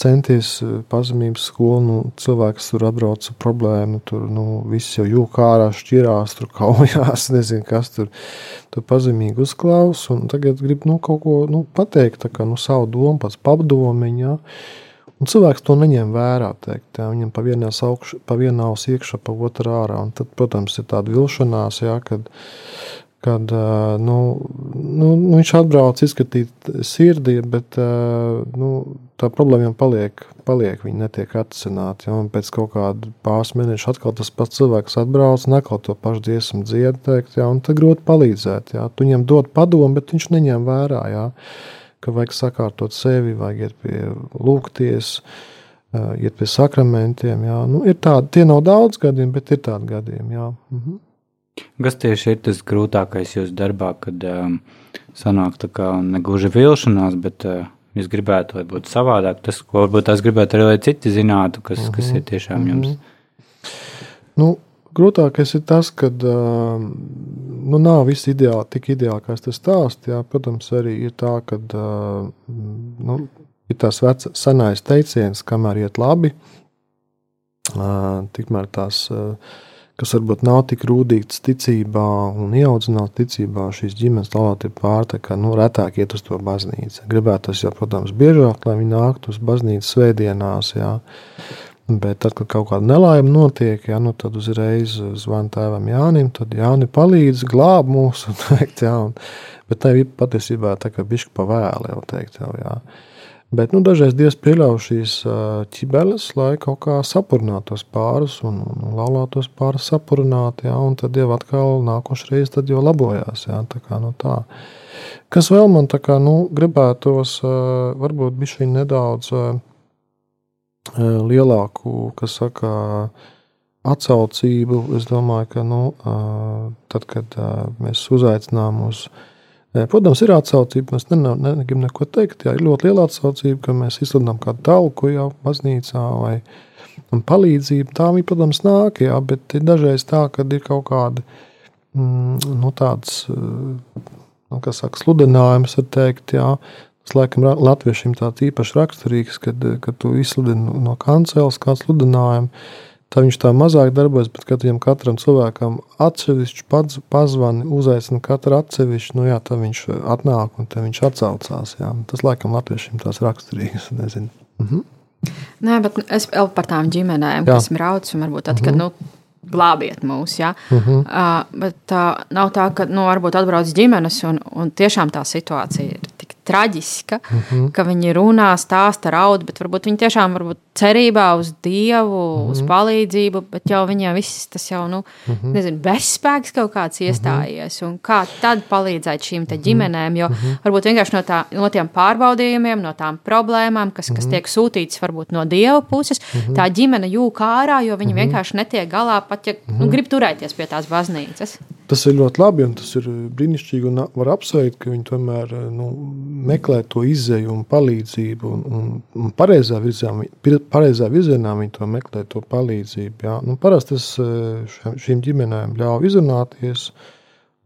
Speaker 3: centies eh, pazemības skolu, nu, cilvēks tur atbrauc ar problēmu, tur nu, viss jau jūka ārā, šķirās, tur kaujās, [LAUGHS] nezinu, kas tur, tur pazemīgi uzklaus, un tagad grib nu, kaut ko nu, pateikt, tā kā nu, savu domu, pats padomiņā. Un cilvēks to neņem vērā. Teikt, jā, viņam pa vienā augšu, pa vienā aus iekšā, pa otru ārā. Un tad, protams, ir tāda vilšanās, jā, kad kad nu, nu, nu, viņš atbrauc izskatīt sirdi, bet nu, tā problēma jau paliek, paliek viņa netiek atrisināta. Ja, pēc kaut kāda pāris mēnešu atkal tas pats cilvēks atbrauc un atkal to pašu dziesmu dzied, teikt, ja, un tad grūti palīdzēt. Ja. Tu viņam dod padomu, bet viņš neņem vērā, ja, ka vajag sakārtot sevi, vajag iet pie lūgties, iet pie sakramentiem. Ja. Nu, ir tādi, tie nav daudz gadiem, bet ir tādi gadiem. Ja. Mhm.
Speaker 1: Kas tieši ir tas grūtākais jūsu darbā, kad um, sanāk tā kā negluži vilšanās, bet uh, jūs gribētu, lai būtu savādāk? Tas, ko varbūt tās gribētu arī, lai citi zinātu, kas, mm -hmm. kas ir tiešām jums. Mm -hmm.
Speaker 3: nu, grūtākais ir tas, ka uh, nu, nav viss ideāli, tik ideāli, kā es te stāstu. Jā. Protams, arī ir tā, ka uh, nu, ir tās vecās, senais teiciens, kamēr iet labi, uh, tikmēr tās. Uh, kas varbūt nav tik rūtīts ticībā un ieaudzināts ticībā, šīs ģimenes tālāk ir pārtika, nu, retāk iet uz to baznīcu. Gribētu tas, jau, protams, biežāk, lai viņi nāktu uz baznīcu svētdienās, jā. Bet tad, kad kaut kāda nelaime notiek, jā, nu, tad uzreiz zvana tēvam Jānim, tad Jāni palīdz, glāb mūsu, [LAUGHS] teikt, jā, un, bet tā ir patiesībā tā kā bišķi pavēle, jau teikt, jau, jā. Bet nu, dažreiz Dievs pieļauj šīs ķibeles, lai kaut kā sapurinātos pārus un, un laulātos pārus sapurināti. Ja, un tad jau atkal nākošais reiz jau labojās. Ja, tā kā, nu, tā. Kas vēl man kā, nu, gribētos, varbūt bišķiņ nedaudz lielāku, kas saka, atsaucību. Es domāju, ka nu, tad, kad mēs uzaicinām uz uz Protams, ir atsaucība. Mēs negribam neko teikt. Jā, ir ļoti liela atsaucība, ka mēs izsludinām kādu talku jau baznīcā vai palīdzību. Tā protams, nāk, jā, bet ir dažreiz tā, ka ir kaut kādi mm, nu, tāds, nu, kas saka, sludinājums, var teikt, jā. Tas, laikam, latviešiem tāds īpaši raksturīgs, kad, kad tu izsludini no kanceles kādu sludinājumu tā viņš tā mazāk darbojas, bet kad viņam katram cilvēkam atsevišķi pats pazvani, uzaicina katru atsevišķi, nu jā, tad viņš atnāk un tad viņš atsaucās. Jā. Tas laikam latviešiem tās raksturīgas, nezinu. Mhm.
Speaker 2: Nē, bet es vēl par tām ģimenēm, Jā. kas brauc un varbūt tad, kad. Nu, glābiet mūs. Ja? Uh -huh. uh, bet uh, nav tā, ka nu, varbūt atbrauc ģimenes un, un tiešām tā situācija ir tik traģiska, uh -huh. ka viņi runā, stāsta, raud, bet varbūt viņi tiešām varbūt cerībā uz Dievu, uh -huh. uz palīdzību, bet jau viņiem viss tas jau, nu, uh -huh. nezinu, bezspēks kaut kāds iestājies. Un kā tad palīdzēt šīm ģimenēm? Jo uh -huh. varbūt vienkārši no, tā, no tiem pārbaudījumiem, no tām problēmām, kas, kas tiek sūtītas varbūt no Dieva puses, uh -huh. tā ģimene jūg ārā, jo viņi uh -huh. vienkārši netiek galā pat, ja uh -huh. nu, grib turēties pie tās baznīcas.
Speaker 3: Tas ir ļoti labi, un tas ir brīnišķīgi, un var apsveikt, ka viņi tomēr nu, meklē to izēju un palīdzību, un, un, un pareizā virzienā, pareizā virzienā viņi to meklē, to palīdzību. Jā. Nu, parasti es eh, šīm ģimenēm ļauju izrunāties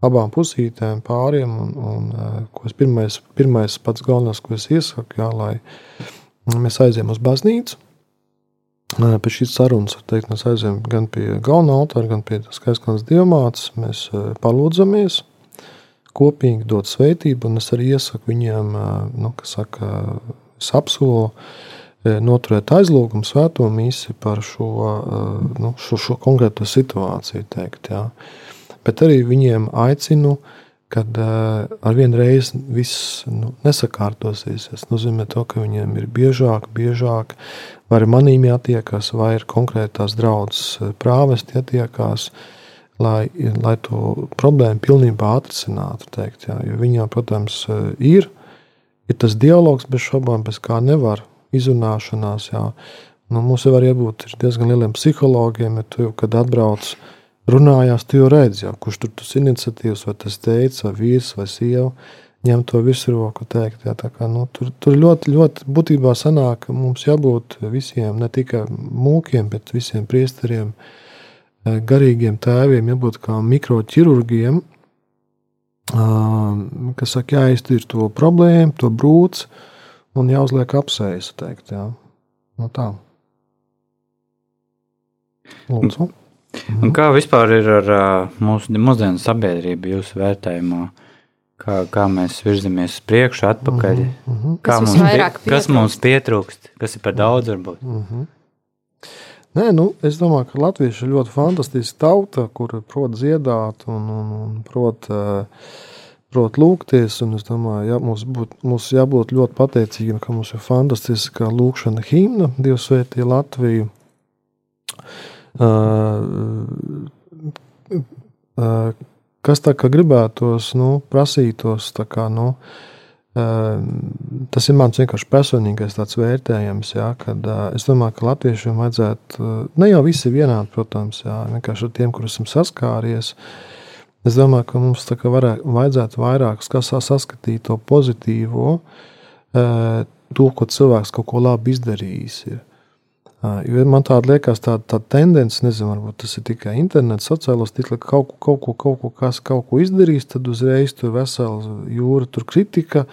Speaker 3: abām pusītēm, pāriem. Un, un, eh, es pirmais, pirmais pats galvenais, ko es iesaku, jā, lai mēs aizējām uz baznīcu. Eh, pēc šīs sarunas teikt, mēs aizējām gan pie galvenā altāra, gan pie skaistās dievmātes. Mēs palūdzamies, kopīgi dot svētību, un es arī iesaku viņiem, nu, kas saka, es apsolu E, noturēt aizlūgumu svēto misiju par šo, e, nu, šo, šo konkrēto situāciju. Teikt, jā. Bet arī viņiem aicinu, kad uh, ar vienu reizi viss nu, nesakārtosies. Tas nozīmē, to, ka viņiem ir biežāk, biežāk vai ar manīm jātiekas, vai ir konkrētās draudzes prāvesti jātiekās, lai, lai to problēmu pilnībā atrisinātu. Teikt, jā. jo viņām, protams, ir, ir tas dialogs bez šaubām, bez kā nevar izrunāšanās. Jā. Nu, mums jau var būt diezgan lieliem psihologiem, ja tu jau, kad atbrauc, runājās, tu jau redzi, jā, kurš tur tas iniciatīvs, vai tas teica, vai vīrs, vai sieva, ņem to virsroku teikt. Jā, kā, nu, tur, tur ļoti, ļoti būtībā sanāk, ka mums jābūt visiem, ne tikai mūkiem, bet visiem priesteriem, eh, garīgiem tēviem, jābūt kā mikroķirurgiem, kas saka, jāiztīr to problēmu, to brūci, un jāuzliek apsejas. Teikt, jā. Nu, tā. Lūdzu.
Speaker 1: Un kā vispār ir ar uh, mūsu mūsdienu sabiedrību jūsu vērtējumā? Kā, kā mēs virzamies uz priekšu, atpakaļ? Mm -hmm. Kā
Speaker 2: kas
Speaker 1: mums, pie, kas mums pietrūkst, kas ir par daudz varbūt?
Speaker 3: Mm -hmm. Nē, nu, es domāju, ka Latvieši ir ļoti fantastiska tauta, kur prot dziedāt un, un, un prot uh, prot lūgties. Es domāju, ja, mums, būt, mums jābūt ļoti pateicīgiem, ka mums ir fantastiska lūkšana himna, Dievs svētī Latviju. Uh, uh, kas tā kā gribētos, nu, prasītos, tā kā, nu, uh, tas ir mans vienkārši personīgais tāds vērtējums, jā, kad uh, es domāju, ka latviešiem vajadzētu, uh, ne jau visi vienādi, protams, jā, vienkārši ar tiem, kurus esam saskāries, uh, Es domāju, ka mums varē, vajadzētu vairāk saskatīt to pozitīvo, to, ko cilvēks kaut ko labi izdarījis. Ir. Jo man tāda liekas, tāda, tāda tendence, nezinu, varbūt tas ir tikai internets, sociālos tīklos, ka kaut, kaut, ko, kaut, ko, kas kaut ko izdarījis, tad uzreiz tur vesela jūra, tur kritika,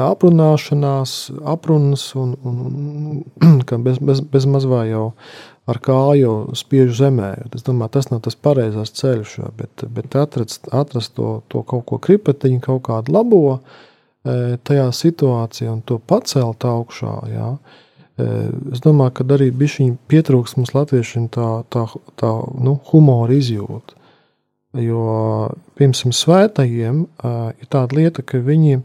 Speaker 3: aprunāšanās, aprunas un, un, un bez, bez, bez mazvā jau ar kāju spiež zemē. Es domāju, tas nav tas pareizais ceļš, bet, bet atrast, atrast to, to kaut ko kripatiņu, kaut kādu labo e, tajā situācijā un to pacelt augšā. Jā. E, es domāju, ka arī bija pietrūks mums latviešiem tā, tā, tā nu, humora izjūta. Jo, piemēram, svētajiem e, ir tāda lieta, ka viņi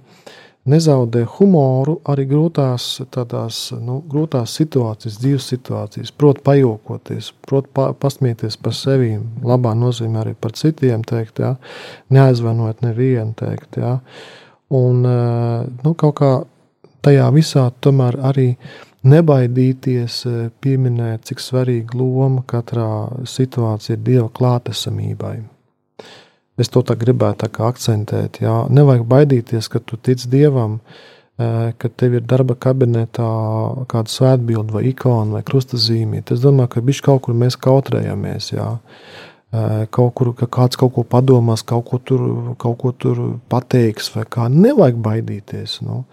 Speaker 3: nezaudē humoru arī grūtās, tādās, nu, grūtās situācijas, dzīves situācijas, prot pajokoties, prot pa, pasmieties par sevi, labā nozīmē arī par citiem, teikt, jā, neaizvanot nevienu, teikt, jā. Un, eh, nu, kaut kā tajā visā tomēr arī nebaidīties eh, pieminēt, cik svarīga loma katrā situācijā ir Dieva klātesamībai. Es to tā gribētu tā akcentēt. Jā. Nevajag baidīties, ka tu tici dievam, ka tev ir darba kabinetā kāda svētbilde vai ikona vai krustazīmīte. Es domāju, ka viņš kaut kur mēs kautrējamies. Jā. Kaut kur ka kāds kaut ko padomās, kaut ko tur, kaut ko tur pateiks, vai kā. Nevajag baidīties. Nu.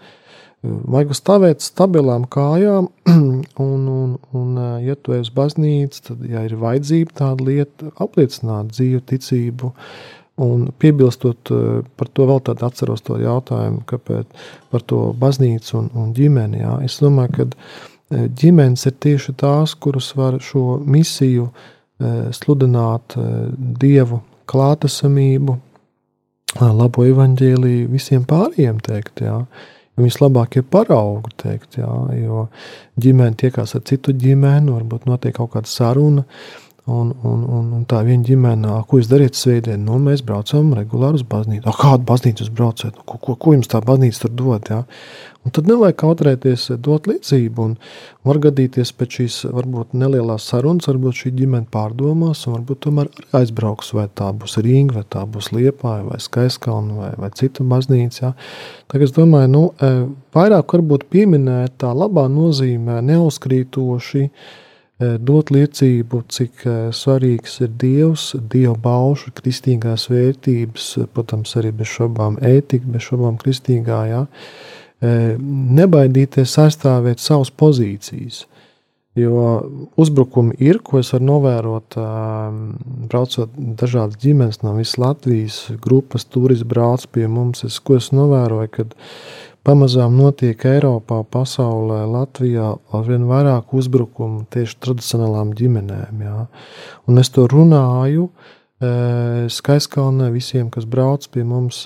Speaker 3: Vajag stāvēt stabilām kājām, [CLEARS THROAT] un, un, un, ja tu esi baznīca, tad, ja ir vajadzība tāda lieta, apliecināt dzīvu, ticību, un piebilstot par to vēl tādu atceros to jautājumu, kāpēc par to baznīcu un, un ģimeni. Jā. Es domāju, ka ģimenes ir tieši tās, kuras var šo misiju sludināt Dievu klātesamību, labo evaņģēliju visiem pārējiem teikt, jā. Vislabākie paraugi, teikt, jā, jo ģimene tiekās ar citu ģimeni, varbūt notiek kaut kāda saruna, un, un, un, un tā viena ģimene, ko jūs dariet svētdien, nu, mēs braucam regulāri uz baznīcu. Kādu baznīcu jūs braucat? Nu, ko, ko, ko jums tā baznīca tur dod, jā? Un tad nevajag kautrēties, dot līdzību. Var gadīties pēc šīs varbūt nelielās sarunas, varbūt šī ģimene pārdomās, un varbūt tomēr aizbrauks, vai tā būs Rīga, vai tā būs Liepāja, vai Skaiskalna, vai, vai cita baznīca. Jā. Tagad es domāju, nu, vairāk varbūt pieminēt tā labā nozīmē neuzkrītoši, dot liecību, cik svarīgs ir Dievs, Dieva baušu, kristīgās vērtības, protams, arī bez šobām ētika, bez šobām kristīgā, jā nebaidīties aizstāvēt savas pozīcijas. Jo uzbrukumi ir, ko es varu novērot, braucot dažādas ģimenes no visas Latvijas, grupas turisti brauc pie mums. Es, ko es novēroju, kad pamazām notiek Eiropā, pasaulē, Latvijā arvien vairāk uzbrukumu tieši tradicionālām ģimenēm. Jā. Un es to runāju, uh, Skaiskalnē visiem, kas brauc pie mums,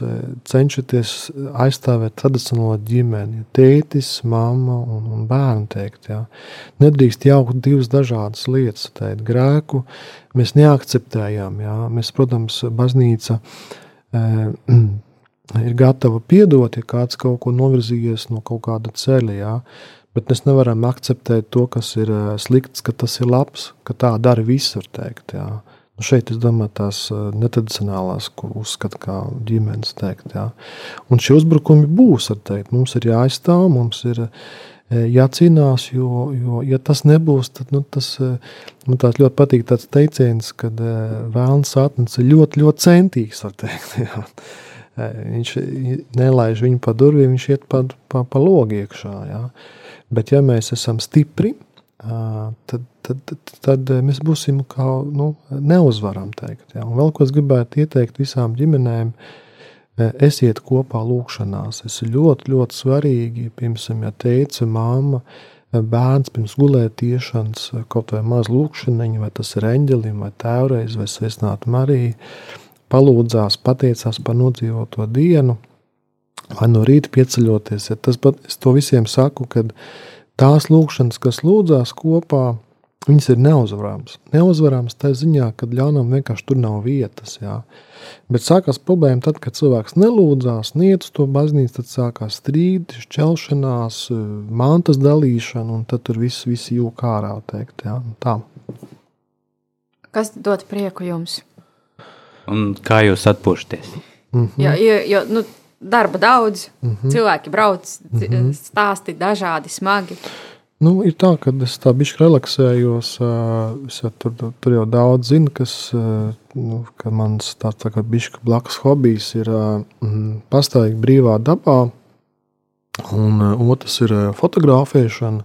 Speaker 3: cenšaties aizstāvēt tradicionālo ģimeni. Tētis, mamma un, un bērni teikt, jā. Nedrīkst jaukt divas dažādas lietas. Teikt, grēku mēs neakceptējām. Jā. Mēs, protams, baznīca [CLEARS THROAT] ir gatava piedot, ja kāds kaut ko novirzījies no kaut kāda ceļa. Jā. Bet mēs nevaram akceptēt to, kas ir slikts, ka tas ir labs, ka tā dara visur. Teikt, jā. Nu, šeit es domāju, tās netradicionālās, ko uzskata kā ģimenes teikt. Jā. Un šie uzbrukumi būs. Teikt. Mums ir jāaizstāv, mums ir jācīnās, jo, jo ja tas nebūs, tad nu, tas, man ļoti patīk tāds teiciens, ka vēlams atnāc ļoti, ļoti centīgs. Teikt, [LAUGHS] jā. Viņš nelaiž viņu pa durvīm, viņš iet pa, pa, pa logu iekšā. Jā. Bet ja mēs esam stipri, tad, tad, tad, tad mēs būsim kā nu, neuzvaram. Teikt, ja. Un vēl ko es gribētu ieteikt visām ģimenēm, esiet kopā lūkšanās. Tas ir ļoti, ļoti svarīgi. Piemēram, ja teica māma, bērns pirms gulētiešanas, kaut vai maz lūkšaniņa, vai tas ir eņģelim, vai tēvreiz, vai sveicināta Marija, palūdzās, pateicās par nodzīvoto dienu, vai no rīta pieceļoties. Ja tas pat es to visiem saku, kad tās lūkšanas, kas lūdzās kopā, viņas ir neuzvarāmas. Neuzvarāmas tā ziņā, ka ļaunam vienkārši tur nav vietas. Jā. Bet sākās problēma tad, kad cilvēks nelūdzās, niet uz to baznīcu, tad sākās strīdi, šķelšanās, mantas dalīšana, un tad tur viss, viss jūk ārā. Teikt, jā, tā.
Speaker 2: Kas dod prieku jums?
Speaker 1: Un kā jūs atpūšaties?
Speaker 2: Mm -hmm. Jo, jo, jo nu, darba daudz, mm -hmm. cilvēki brauc, mm -hmm. stāsti dažādi, smagi.
Speaker 3: Nu, ir tā, ka es tā bišķi relaksējos. Es jau tur, tur jau daudz zinu, kas nu, ka mans tāds tā kā bišķi blakus hobijs ir mm, pastāvīgi brīvā dabā. Un otrs ir fotografēšana.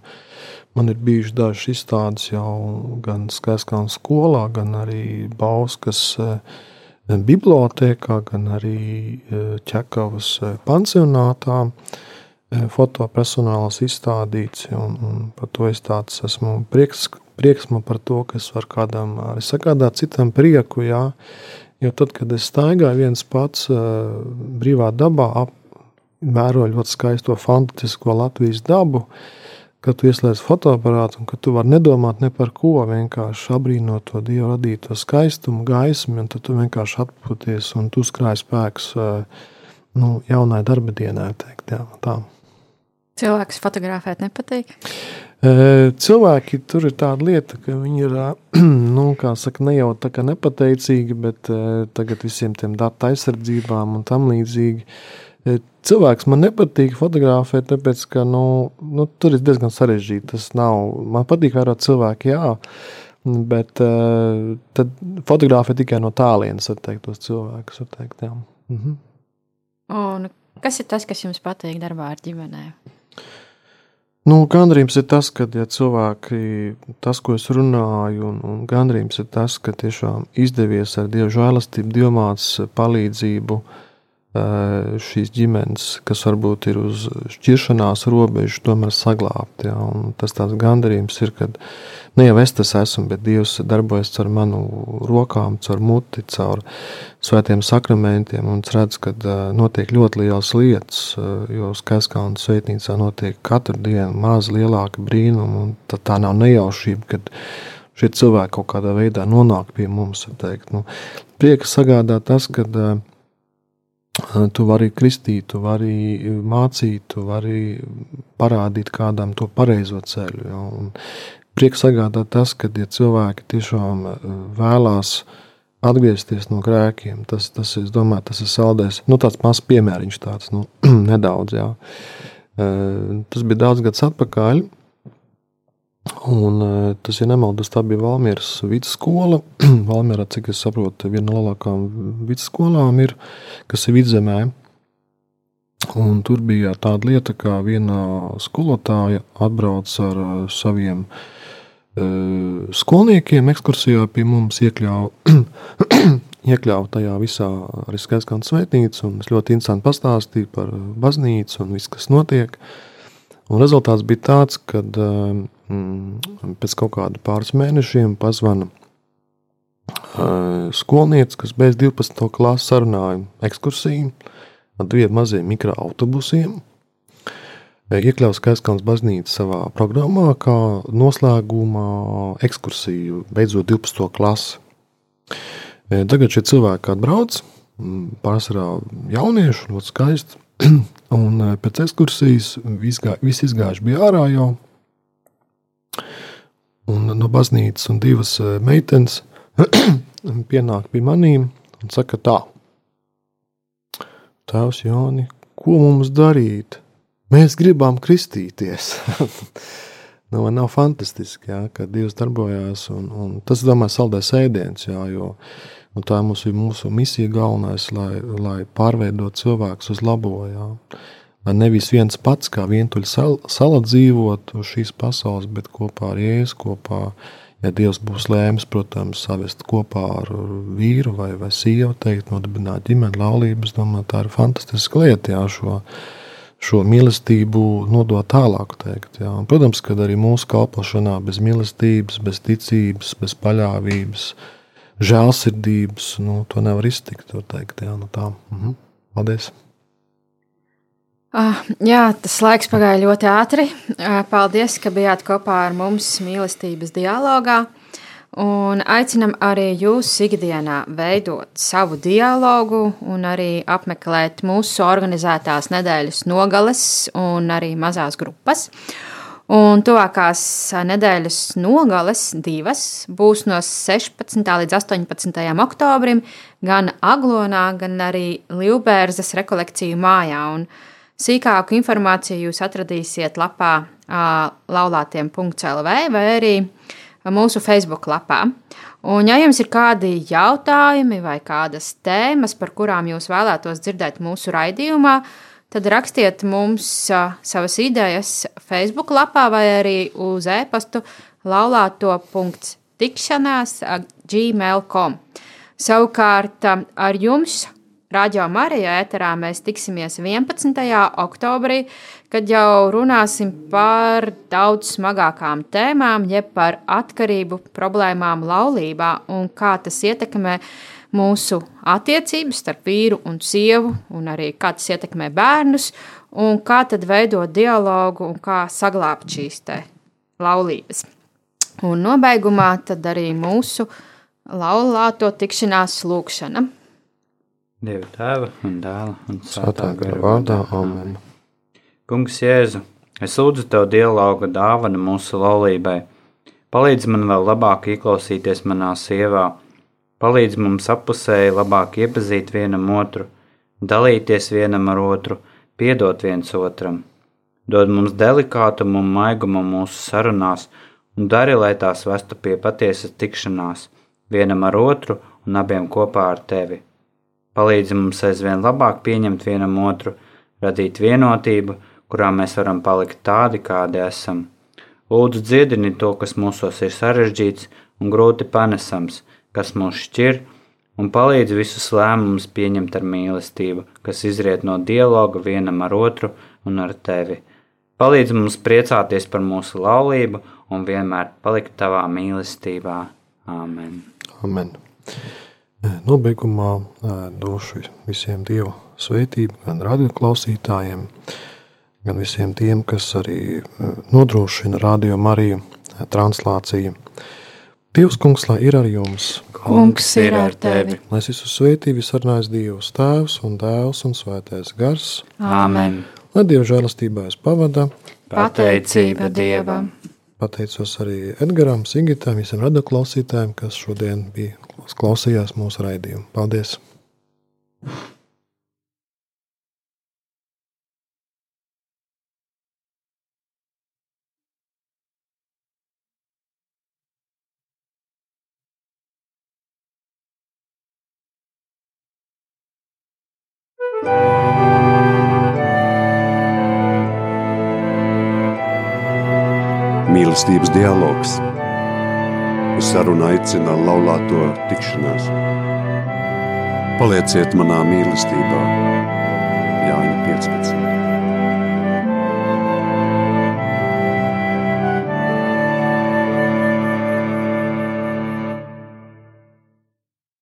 Speaker 3: Man ir bijušas dažas izstādes jau gan Skaistkānas skolā, gan arī Bauskas uh, bibliotēkā, gan arī ķekavas pansionātā. Fotopersonāls izstādīts, un, un par to es tāds esmu prieks, prieks man par to, ka es varu kādam arī sagādāt citam prieku, jā. Jo tad, kad es staigāju viens pats brīvā dabā, ap, vēroju ļoti skaisto fantastisko Latvijas dabu, uh, ka tu ieslēdz fotoaparātu un ka tu vari nedomāt ne par ko, vienkārši apbrīnot to dievu radīto skaistumu, gaismu, un tad tu vienkārši atpūties un tu skrāj spēks nu, jaunai darba dienai. Teikt, jā, tā.
Speaker 2: Cilvēks fotografēt nepatīk.
Speaker 3: Cilvēki tur ir tāda lieta, ka viņi ir [CLEARS THROAT] nu, saka, ne jau tā kā nepateicīgi, bet tagad visiem tiem datu aizsardzībām un tam līdzīgi Cilvēks man nepatīk fotografēt, tāpēc ka nu, nu, tur ir diezgan sarežģīti. Tas nav. Man patīk vērot cilvēku, jā, bet uh, tad fotografēt tikai no tālienes, var teikt, tos cilvēkus. Teikt, mhm.
Speaker 2: Un kas ir tas, kas jums patīk darbā ar ģimenēm?
Speaker 3: Nu, gandrījums ir tas, ka ja cilvēki, tas, ko es runāju, un, un gandrījums ir tas, ka tiešām izdevies ar dievu žēlastību, dievmātes palīdzību eh, šīs ģimenes, kas varbūt ir uz šķiršanās robežas, tomēr saglābt. Ja? Un tas tāds gandarījums ir, kad ne jau es tas esmu, bet Dievs darbojas caur manu rokām, caur muti, caur svētiem sakramentiem. Un es redzu, ka notiek ļoti liels lietas, jo Skaiskalna sveitnīcā notiek katru dienu maz lielāka brīnuma. Tā, tā nav nejaušība, kad šie cilvēki kaut kādā veidā nonāk pie mums. Nu, prieka sagādā tas, ka tu vari kristīt, tu vari mācīt, tu vari parādīt kādam to pareizo ceļu. Ja? Prieks sagādā tas, ka ja cilvēki tiešām eh, vēlās atgriezties no grēkiem. Tas, tas, domāju, tas ir saldējis. Nu, tāds mazs piemēriņš, tāds nu, [CLEARS THROAT] nedaudz. Jā. Eh, tas bija daudz gadus atpakaļ. Un, eh, tas, ja nemaldos, tā bija Valmieras vidusskola. [CLEARS THROAT] Valmierā, cik es saprotu, viena no lielākajām vidusskolām ir, kas ir vidzemē. Un tur bija tāda lieta, ka viena skolotāja atbrauc ar saviem uh, skolniekiem ekskursijā pie mums iekļāva, [CLEARS THROAT] iekļāva tajā visā arī skaistkārtas svētnīca, es ļoti interesanti pastāstīju par baznīcu un viss, kas notiek. Un rezultāts bija tāds, ka mm, pēc kaut kāda pāris mēnešiem pazvana skolniece, kas beidz 12. klases sarunājumu ekskursiju ar diviem maziem mikroautobusiem, iekļaus Skaiskalnas baznīca savā programmā kā noslēguma ekskursiju, beidzot 12. klasi. Tagad šie cilvēki atbrauc, pārsvarā jaunieši, ļoti skaisti, [CLEARS THROAT] un pēc ekskursijas visi izgājuši bija ārā jau, un no baznīcas un divas e, meitenes [CLEARS THROAT] pienāk pie manīm un saka tā, Tēvs Jāni, ko mums darīt? Mēs gribam kristīties. [LAUGHS] nu, nav fantastiski, jā, ka Dievs darbojās. Un, un tas, domāju, saldēs ēdiens, jā, jo nu, tā mums ir mūsu misija galvenais, lai, lai pārveidot cilvēkus uz labo. Jā. Lai nevis viens pats kā vientuļš sal, sala dzīvot uz šīs pasaules, bet kopā ar Jēzu, kopā, ja Dievs būs lēmis, protams, savest kopā ar vīru vai, vai sievu, teikt, nodibināt ģimeni laulības, domāju, tā ir fantastiska lieta, jā, šo, šo mīlestību nodot tālāk. Teikt, jā. Un, protams, ka arī mūsu kalpošanā bez mīlestības, bez ticības, bez paļāvības, žēlsirdības, nu, to nevar iztikt. Teikt, jā, nu tā. Mhm. Paldies!
Speaker 2: Uh, jā, tas laiks pagāja ļoti ātri. Uh, paldies, ka bijāt kopā ar mums mīlestības dialogā. Un aicinam arī jūs ikdienā veidot savu dialogu un arī apmeklēt mūsu organizētās nedēļas nogales un arī mazās grupas. Un tuvākās nedēļas nogales, divas, būs no 16. līdz 18. oktobrim, gan Aglonā, gan arī Liubērzes rekolekciju mājā. Un sīkāku informāciju jūs atradīsiet lapā laulātiem.lv vai arī mūsu Facebook lapā. Un, ja jums ir kādi jautājumi vai kādas tēmas, par kurām jūs vēlētos dzirdēt mūsu raidījumā, tad rakstiet mums savas idejas Facebook lapā vai arī uz e-pastu laulāto.tikšanās gmail.com. Savukārt ar jums Radio Marija ēterā mēs tiksimies 11. oktobrī, kad jau runāsim par daudz smagākām tēmām, jeb par atkarību problēmām laulībā un kā tas ietekmē mūsu attiecības starp vīru un sievu, un arī kā tas ietekmē bērnus, un kā tad veidot dialogu un kā saglābt šīs te laulības. Un nobeigumā tad arī mūsu laulāto tikšanās lūkšana.
Speaker 1: Dieva tēva un dēla un
Speaker 3: svētā gara vārdā. Amen.
Speaker 1: Kungs, Jēzu, es lūdzu Tev dialogu dāvanu mūsu laulībai. Palīdz man vēl labāk ieklausīties manā sievā, palīdz mums apusēji labāk iepazīt vienam otru, dalīties vienam ar otru, piedot viens otram. Dod mums delikātumu un maigumu mūsu sarunās un dari, lai tās vestu pie patiesas tikšanās, vienam ar otru un abiem kopā ar Tevi palīdzi mums aizvien labāk pieņemt vienam otru, radīt vienotību, kurā mēs varam palikt tādi, kādi esam. Lūdzu, dziedini to, kas mūsos ir sarežģīts un grūti panesams, kas mūs šķir, un palīdz visus lēmumus pieņemt ar mīlestību, kas izriet no dialoga vienam ar otru un ar tevi. Palīdz mums priecāties par mūsu laulību un vienmēr palikt tavā mīlestībā. Āmen!
Speaker 3: Amen. Nobeigumā došu visiem Dievu svētību, gan radioklausītājiem, gan visiem tiem, kas arī nodrošina radio Mariju translāciju. Dievs, kungs, lai ir ar jums,
Speaker 2: Kungs ir ar tevi.
Speaker 3: lai es visu svētību sarunājas Dievs, Tēvs un Dēls un Svētais Gars,
Speaker 1: Āmen!
Speaker 3: lai Dieva žēlastībā es pavada.
Speaker 1: Pateicība Dievam!
Speaker 3: Pateicos arī Edgaram, Sigitam, visiem radioklausītājiem, kas šodien bija klausījās mūsu raidījumu. Paldies!
Speaker 4: Mīlestības dialogs. Uz sarunu aicina laulāto tikšanās. Palieciet manā mīlestībā, Jāņa 15.